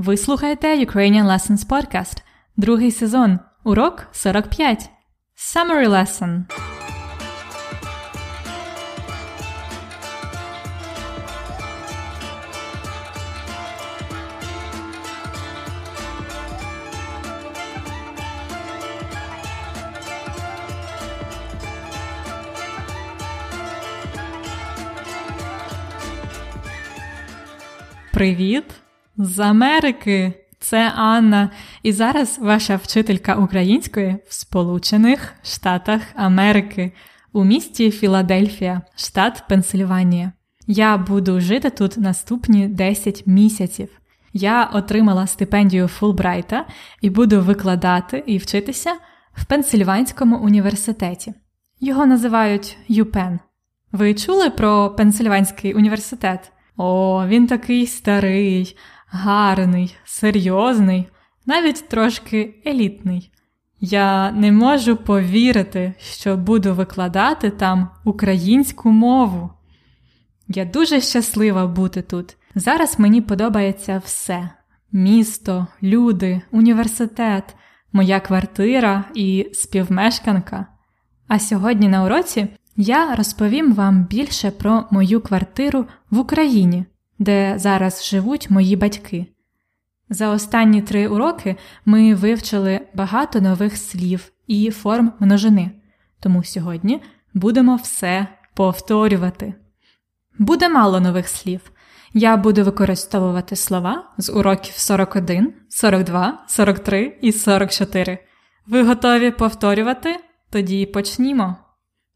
Ви слухаєте Ukrainian Lessons Podcast, другий сезон, урок 45. Summary Lesson. Привіт з Америки! Це Анна, і зараз ваша вчителька української в Сполучених Штатах Америки у місті Філадельфія, штат Пенсильванія. Я буду жити тут наступні 10 місяців. Я отримала стипендію Фулбрайта і буду викладати і вчитися в Пенсильванському університеті. Його називають ЮПЕН. Ви чули про Пенсильванський університет? О, він такий старий, гарний, серйозний, навіть трошки елітний. Я не можу повірити, що буду викладати там українську мову. Я дуже щаслива бути тут. Зараз мені подобається все: місто, люди, університет, моя квартира і співмешканка. А сьогодні на уроці я розповім вам більше про мою квартиру в Україні, де зараз живуть мої батьки. За останні три уроки ми вивчили багато нових слів і форм множини, тому сьогодні будемо все повторювати. Буде мало нових слів. Я буду використовувати слова з уроків 41, 42, 43 і 44. Ви готові повторювати? Тоді почнімо.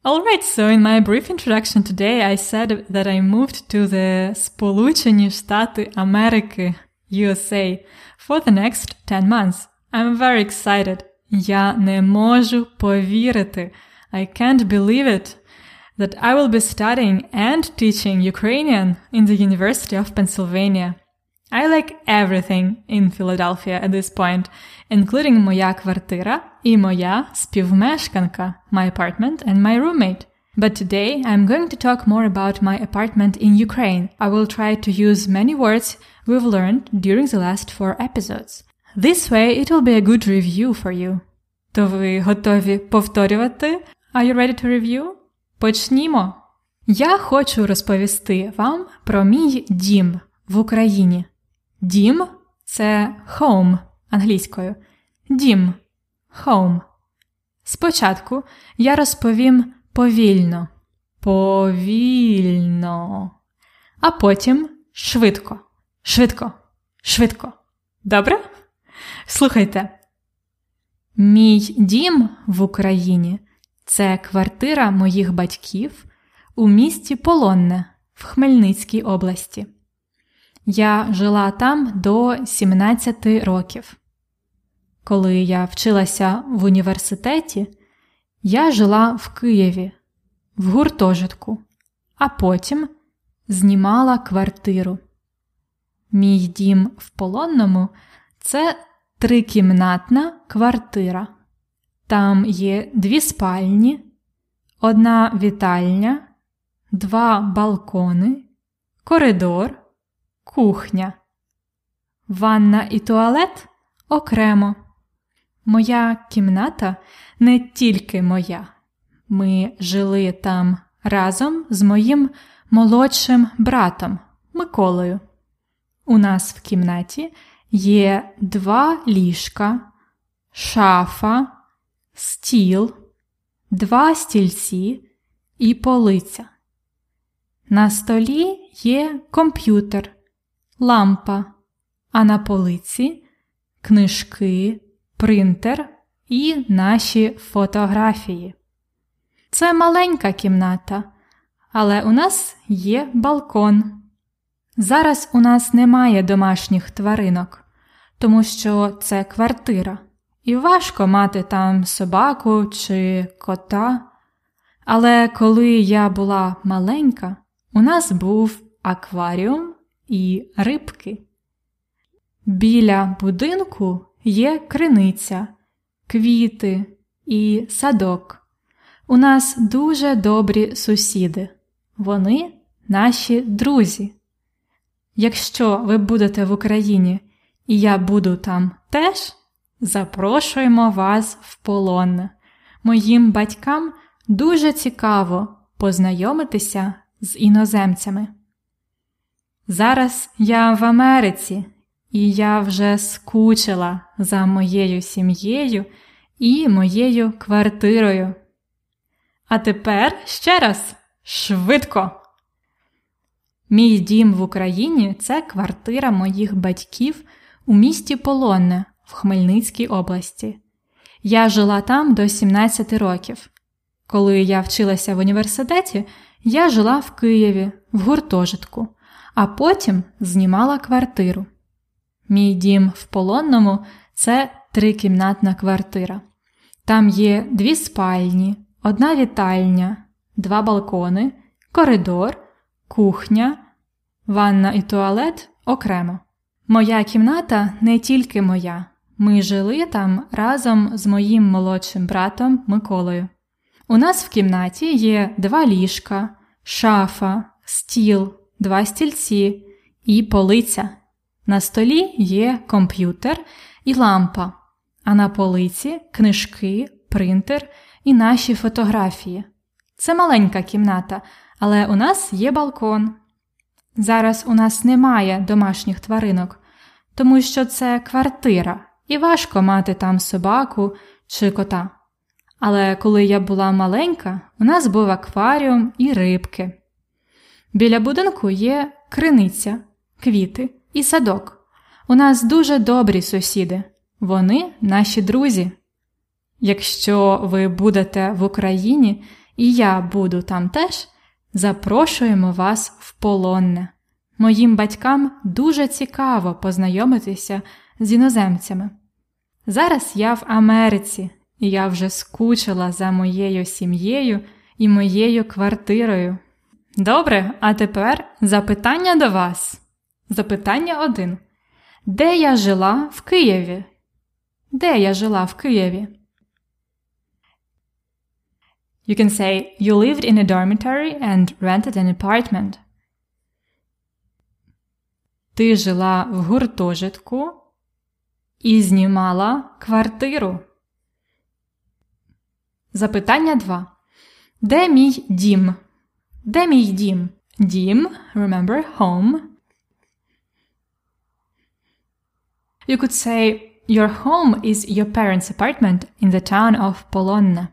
Alright, so in my brief introduction today, I said that I moved to the Sполучені Штати Америки, USA, for the next 10 months. I'm very excited. Я не можу повірити. I can't believe it that I will be studying and teaching Ukrainian in the University of Pennsylvania. I like everything in Philadelphia at this point, including моя квартира і моя співмешканка, my apartment and my roommate. But today I'm going to talk more about my apartment in Ukraine. I will try to use many words we've learned during the last four episodes. This way it will be a good review for you. То ви готові повторювати? Are you ready to review? Почнімо! Я хочу розповісти вам про мій дім в Україні. Дім це home англійською. Дім home. Спочатку я розповім повільно, повільно, а потім швидко, швидко, швидко. Добре? Слухайте. Мій дім в Україні це квартира моїх батьків у місті Полонне в Хмельницькій області. Я жила там до 17 років. Коли я вчилася в університеті, я жила в Києві, в гуртожитку, а потім знімала квартиру. Мій дім в полонному це трикімнатна квартира. Там є дві спальні, одна вітальня, два балкони, коридор кухня, ванна і туалет окремо. Моя кімната не тільки моя. Ми жили там разом з моїм молодшим братом Миколою. У нас в кімнаті є два ліжка, шафа, стіл, два стільці і полиця. На столі є комп'ютер лампа, а на полиці книжки, принтер і наші фотографії. Це маленька кімната, але у нас є балкон. Зараз у нас немає домашніх тваринок, тому що це квартира, і важко мати там собаку чи кота. Але коли я була маленька, у нас був акваріум і рибки. Біля будинку є криниця, квіти і садок. У нас дуже добрі сусіди. Вони наші друзі. Якщо ви будете в Україні і я буду там теж, запрошуємо вас в полон. Моїм батькам дуже цікаво познайомитися з іноземцями. Зараз я в Америці, і я вже скучила за моєю сім'єю і моєю квартирою. А тепер ще раз швидко. Мій дім в Україні це квартира моїх батьків у місті Полонне в Хмельницькій області. Я жила там до 17 років. Коли я вчилася в університеті, я жила в Києві в гуртожитку, а потім знімала квартиру. Мій дім в Полонному це трикімнатна квартира. Там є дві спальні, одна вітальня, два балкони, коридор, кухня, ванна і туалет окремо. Моя кімната не тільки моя. Ми жили там разом з моїм молодшим братом Миколою. У нас в кімнаті є два ліжка, шафа, стіл, два стільці і полиця. На столі є комп'ютер і лампа, а на полиці книжки, принтер і наші фотографії. Це маленька кімната, але у нас є балкон. Зараз у нас немає домашніх тваринок, тому що це квартира, і важко мати там собаку чи кота. Але коли я була маленька, у нас був акваріум і рибки. Біля будинку є криниця, квіти і садок. У нас дуже добрі сусіди, вони наші друзі. Якщо ви будете в Україні і я буду там теж, запрошуємо вас в полонне. Моїм батькам дуже цікаво познайомитися з іноземцями. Зараз я в Америці, і я вже скучила за моєю сім'єю і моєю квартирою. Добре, а тепер запитання до вас. Запитання один. Де я жила в Києві? Де я жила в Києві? You can say you lived in a dormitory and rented an apartment. Ти жила в гуртожитку і знімала квартиру. Запитання 2. Де мій дім? Де мій дім? Дім, remember, home. You could say your home is your parents' apartment in the town of Polonne.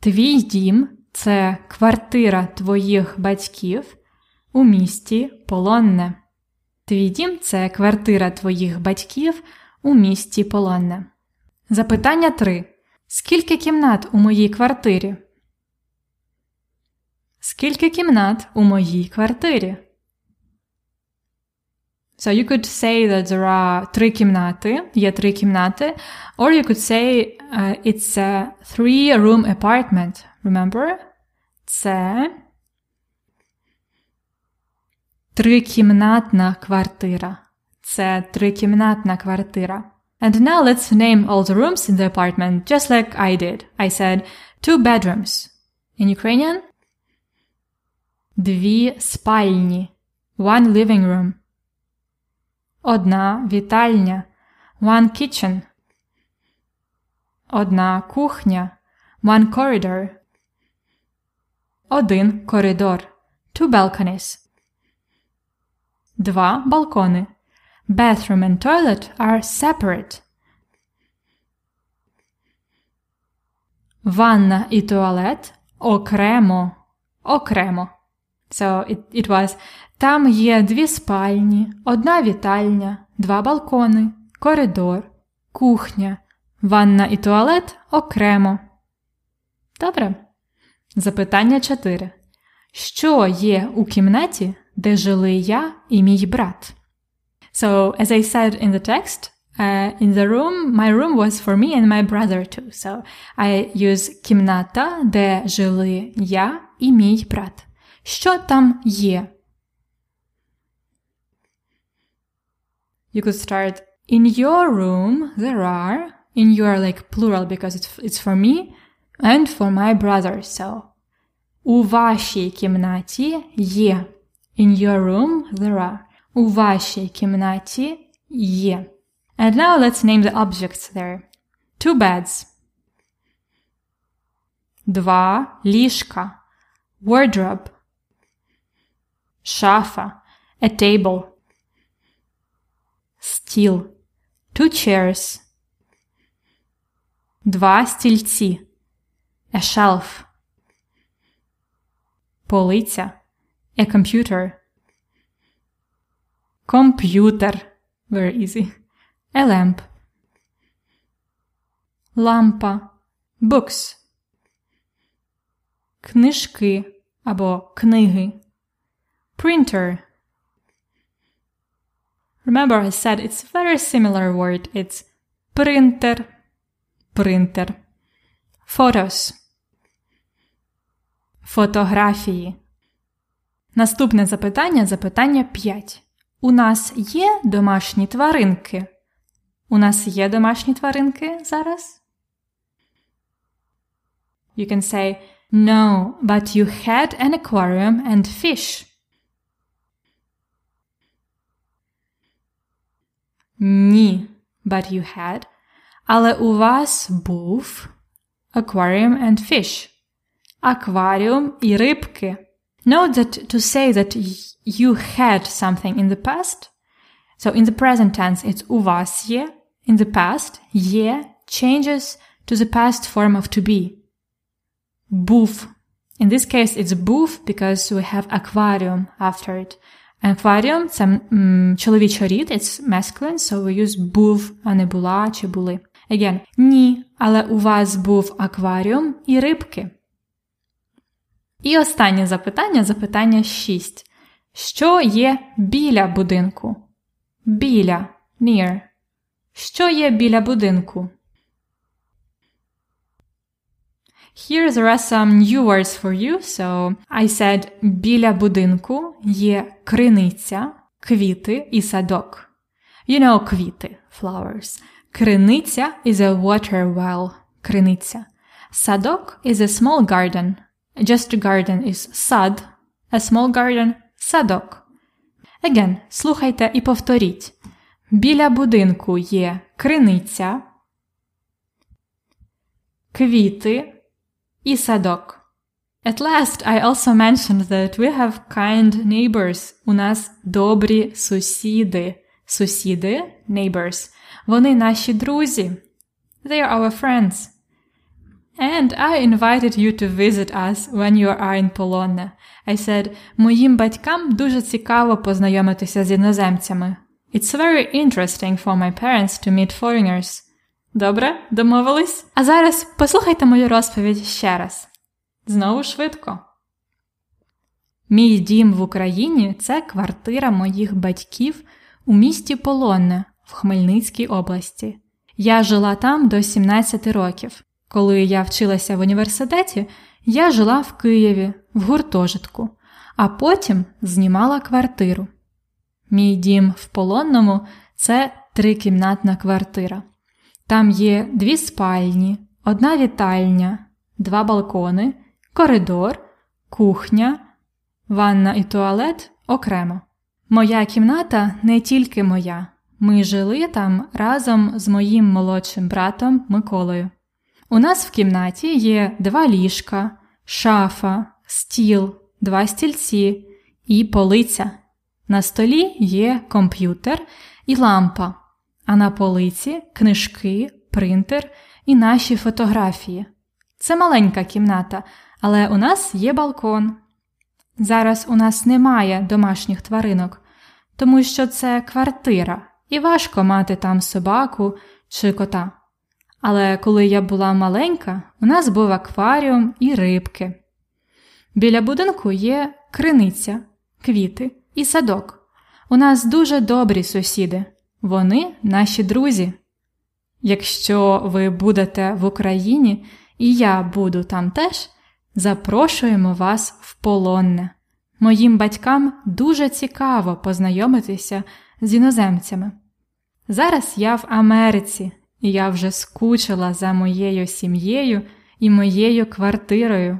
Твій дім це квартира твоїх батьків у місті Полонне. Твій дім це квартира твоїх батьків у місті Полонне. Запитання 3. Скільки кімнат у моїй квартирі? Скільки кімнат у моїй квартирі? So you could say that there are три кімнати, є три кімнати, or you could say uh, it's a three-room apartment. Remember? Це трикімнатна квартира. Це трикімнатна квартира. And now let's name all the rooms in the apartment, just like I did. I said two bedrooms. In Ukrainian? Дві спальні. One living room. Одна вітальня. One kitchen. Одна кухня. One corridor. Один коридор. Two balconies. Два балкони. Bathroom and toilet are separate. Ванна і туалет окремо. Окремо. So it, it was там є дві спальні, одна вітальня, два балкони, коридор, кухня, ванна і туалет окремо. Добре. Запитання 4. Що є у кімнаті, де жили я і мій брат? So, as I said in the text, uh, in the room, my room was for me and my brother too. So, I use кімната, де жили я і мій брат. Що там є? You could start in your room. There are in your like plural because it's it's for me and for my brother. So у вашій кімнаті є. In your room there are. У вашій кімнаті є. And now let's name the objects there. Two beds. Два ліжка. Wardrobe. Шафа. A table. Стіл. Two chairs. Два стільці. A shelf. Полиця. A computer. Комп'ютер. Very easy. A lamp. Лампа. Books. Книжки або книги. Printer. Remember I said it's a very similar word. It's printer. Printer. Photos. Фотографії. Наступне запитання запитання 5. У нас є домашні тваринки? У нас є домашні тваринки зараз? You can say No, but you had an aquarium and fish. Ні, but you had. Але у вас був aquarium and fish. Акваріум і рибки. Note that to say that you had something in the past. So in the present tense it's у вас є. In the past, є changes to the past form of to be. Був. In this case it's був because we have aquarium after it. Aquarium – це м, чоловічий рід, it's masculine, so we use був, а не була чи були. Again, ні, але у вас був акваріум і рибки. І останнє запитання запитання 6. Що є біля будинку? Біля near. Що є біля будинку? Here there are some new words for you. So I said біля будинку є криниця, квіти і садок. You know квіти, flowers. Криниця is a water well. Криниця. Садок is a small garden. Just a garden is сад. A small garden – садок. Again, слухайте і повторіть. Біля будинку є криниця, квіти і садок. At last, I also mentioned that we have kind neighbors. У нас добрі сусіди. Сусіди – neighbors. Вони наші друзі. They are our friends. And I invited you to visit us when you are in Polonne. I said, моїм батькам дуже цікаво познайомитися з іноземцями. It's very interesting for my parents to meet foreigners. Добре, домовились? А зараз послухайте мою розповідь ще раз. Знову швидко. Мій дім в Україні це квартира моїх батьків у місті Полонне в Хмельницькій області. Я жила там до 17 років. Коли я вчилася в університеті, я жила в Києві в гуртожитку, а потім знімала квартиру. Мій дім в Полонному це трикімнатна квартира. Там є дві спальні, одна вітальня, два балкони, коридор, кухня, ванна і туалет окремо. Моя кімната не тільки моя. Ми жили там разом з моїм молодшим братом Миколою. У нас в кімнаті є два ліжка, шафа, стіл, два стільці і полиця. На столі є комп'ютер і лампа, а на полиці книжки, принтер і наші фотографії. Це маленька кімната, але у нас є балкон. Зараз у нас немає домашніх тваринок, тому що це квартира, і важко мати там собаку чи кота. Але коли я була маленька, у нас був акваріум і рибки. Біля будинку є криниця, квіти і садок. У нас дуже добрі сусіди, вони наші друзі. Якщо ви будете в Україні і я буду там теж, запрошуємо вас в полонне. Моїм батькам дуже цікаво познайомитися з іноземцями. Зараз я в Америці, я вже скучила за моєю сім'єю і моєю квартирою.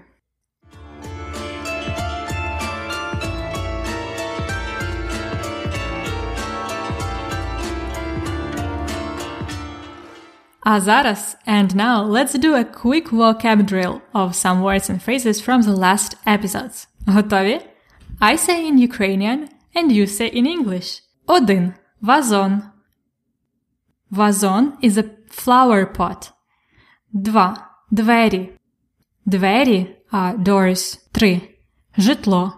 А зараз, and now, let's do a quick vocab drill of some words and phrases from the last episodes. Готові? I say in Ukrainian and you say in English. Один. Вазон. Вазон is a flower pot. Два. Двері. Двері are doors. Три. Житло.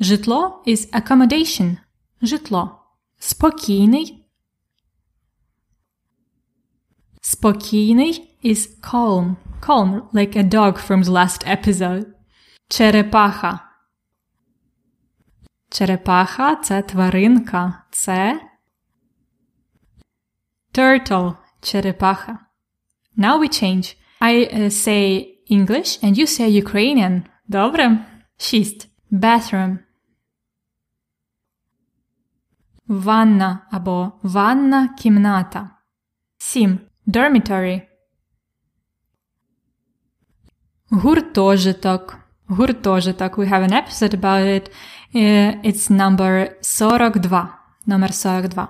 Житло is accommodation. Житло. Спокійний Спокійний is calm. Calm, like a dog from the last episode. Черепаха. Черепаха це тваринка. Це turtle. Черепаха. Now we change. I uh, say English and you say Ukrainian. Добре? Шість. Bathroom. Ванна або ванна кімната. Сім. Dormitory. Гуртожиток. Гуртожиток. We have an episode about it. It's number 42. Номер 42.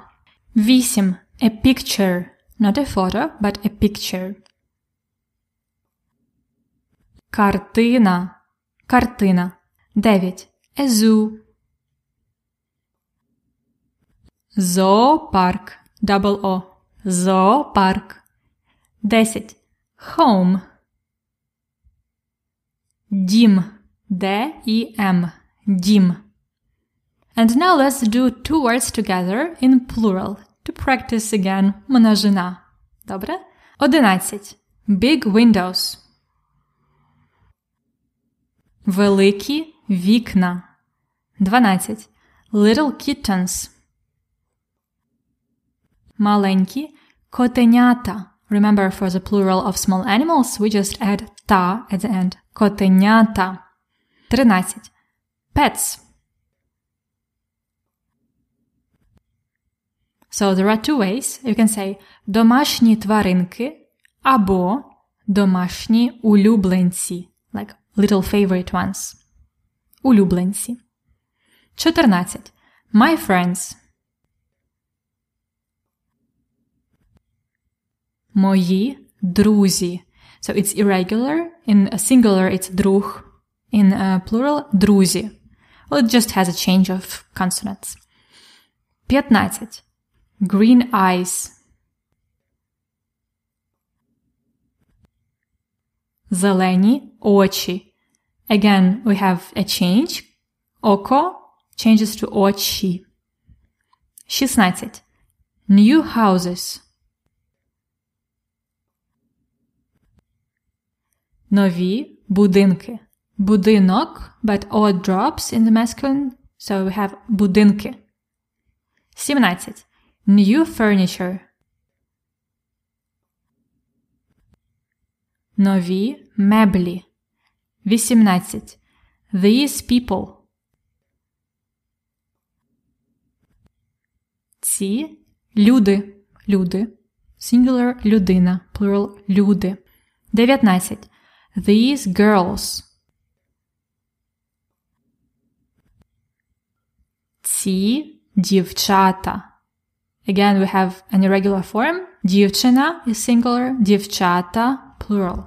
8. A picture. Not a photo, but a picture. Картина. Картина. 9. A zoo. Зоопарк. Double O. Зоопарк. 10. Home. Дім. D-E-M. Дім. And now let's do two words together in plural to practice again множина. Добре? 11. Big windows. Великі вікна. 12. Little kittens. Маленькі котенята. Remember, for the plural of small animals, we just add ta at the end. Котенята. 13. Pets. So there are two ways. You can say домашні тваринки або домашні улюбленці. Like little favorite ones. Улюбленці. 14. My friends. Мої друзі. So it's irregular. In a singular it's друг. In a plural друзі. Well, it just has a change of consonants. 15. Green eyes. Зелені очі. Again, we have a change. Око changes to очі. 16. New houses. Нові будинки. Будинок, but O drops in the masculine, so we have будинки. 17. New furniture. Нові меблі. 18. These people. Ці люди. Люди. Singular людина. Plural люди. 19. These girls. Ці дівчата. Again, we have an irregular form. Дівчина is singular, дівчата plural.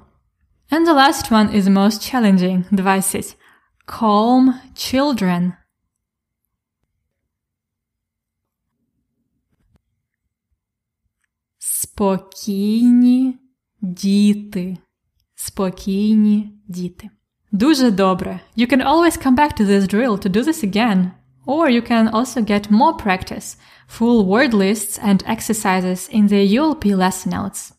And the last one is most challenging. 20. Calm children. Спокійні діти. Спокійні діти. Дуже добре. You can always come back to this drill to do this again. Or you can also get more practice, full word lists and exercises in the ULP lesson notes.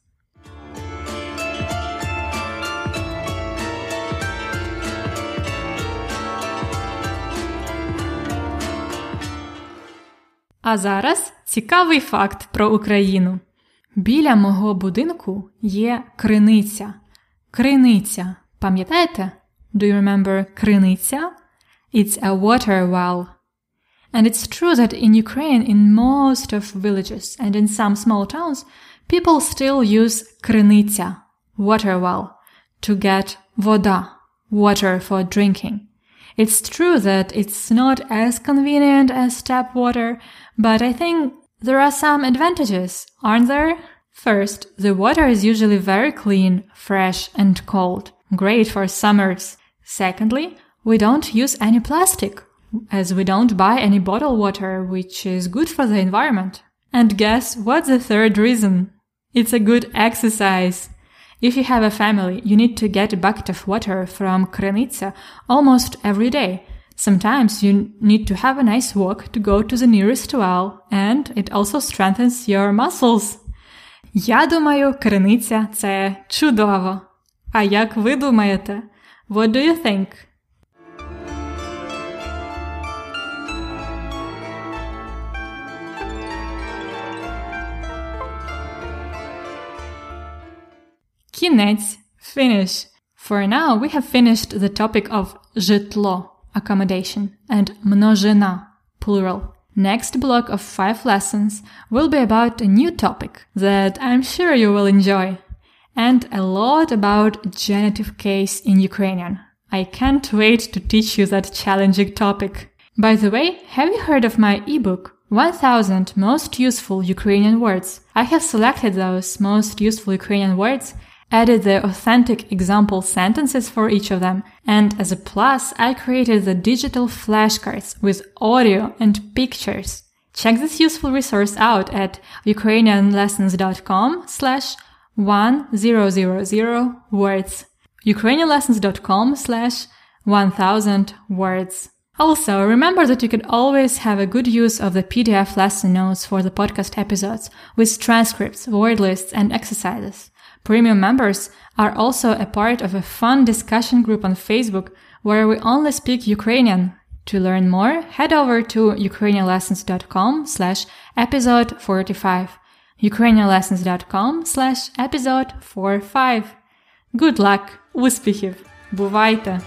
А зараз цікавий факт про Україну. Біля мого будинку є криниця. Криниця. Пам'ятаєте? Do you remember криниця? It's a water well. And it's true that in Ukraine, in most of villages and in some small towns, people still use krenitsa, water well, to get voda, water for drinking. It's true that it's not as convenient as tap water, but I think there are some advantages, aren't there? First, the water is usually very clean, fresh, and cold. Great for summers. Secondly, we don't use any plastic as we don't buy any bottled water, which is good for the environment. And guess what's the third reason? It's a good exercise. If you have a family, you need to get a bucket of water from Krynica almost every day. Sometimes you need to have a nice walk to go to the nearest well, and it also strengthens your muscles. Я думаю, криниця це чудово. А як ви думаєте? What do you think? Кінець. Finish. For now, we have finished the topic of житло, accommodation, and множина, plural. Next block of five lessons will be about a new topic that I'm sure you will enjoy, and a lot about genitive case in Ukrainian. I can't wait to teach you that challenging topic. By the way, have you heard of my ebook, 1000 Most Useful Ukrainian Words? I have selected those most useful Ukrainian words added the authentic example sentences for each of them, and as a plus, I created the digital flashcards with audio and pictures. Check this useful resource out at ukrainianlessons.com slash 1000 words. ukrainianlessons.com slash 1000 words. Also, remember that you can always have a good use of the PDF lesson notes for the podcast episodes with transcripts, word lists, and exercises. Premium members are also a part of a fun discussion group on Facebook where we only speak Ukrainian. To learn more, head over to ukrainianlessons.com slash episode 45. ukrainianlessons.com slash episode 45. Good luck! Успіхів! Бувайте!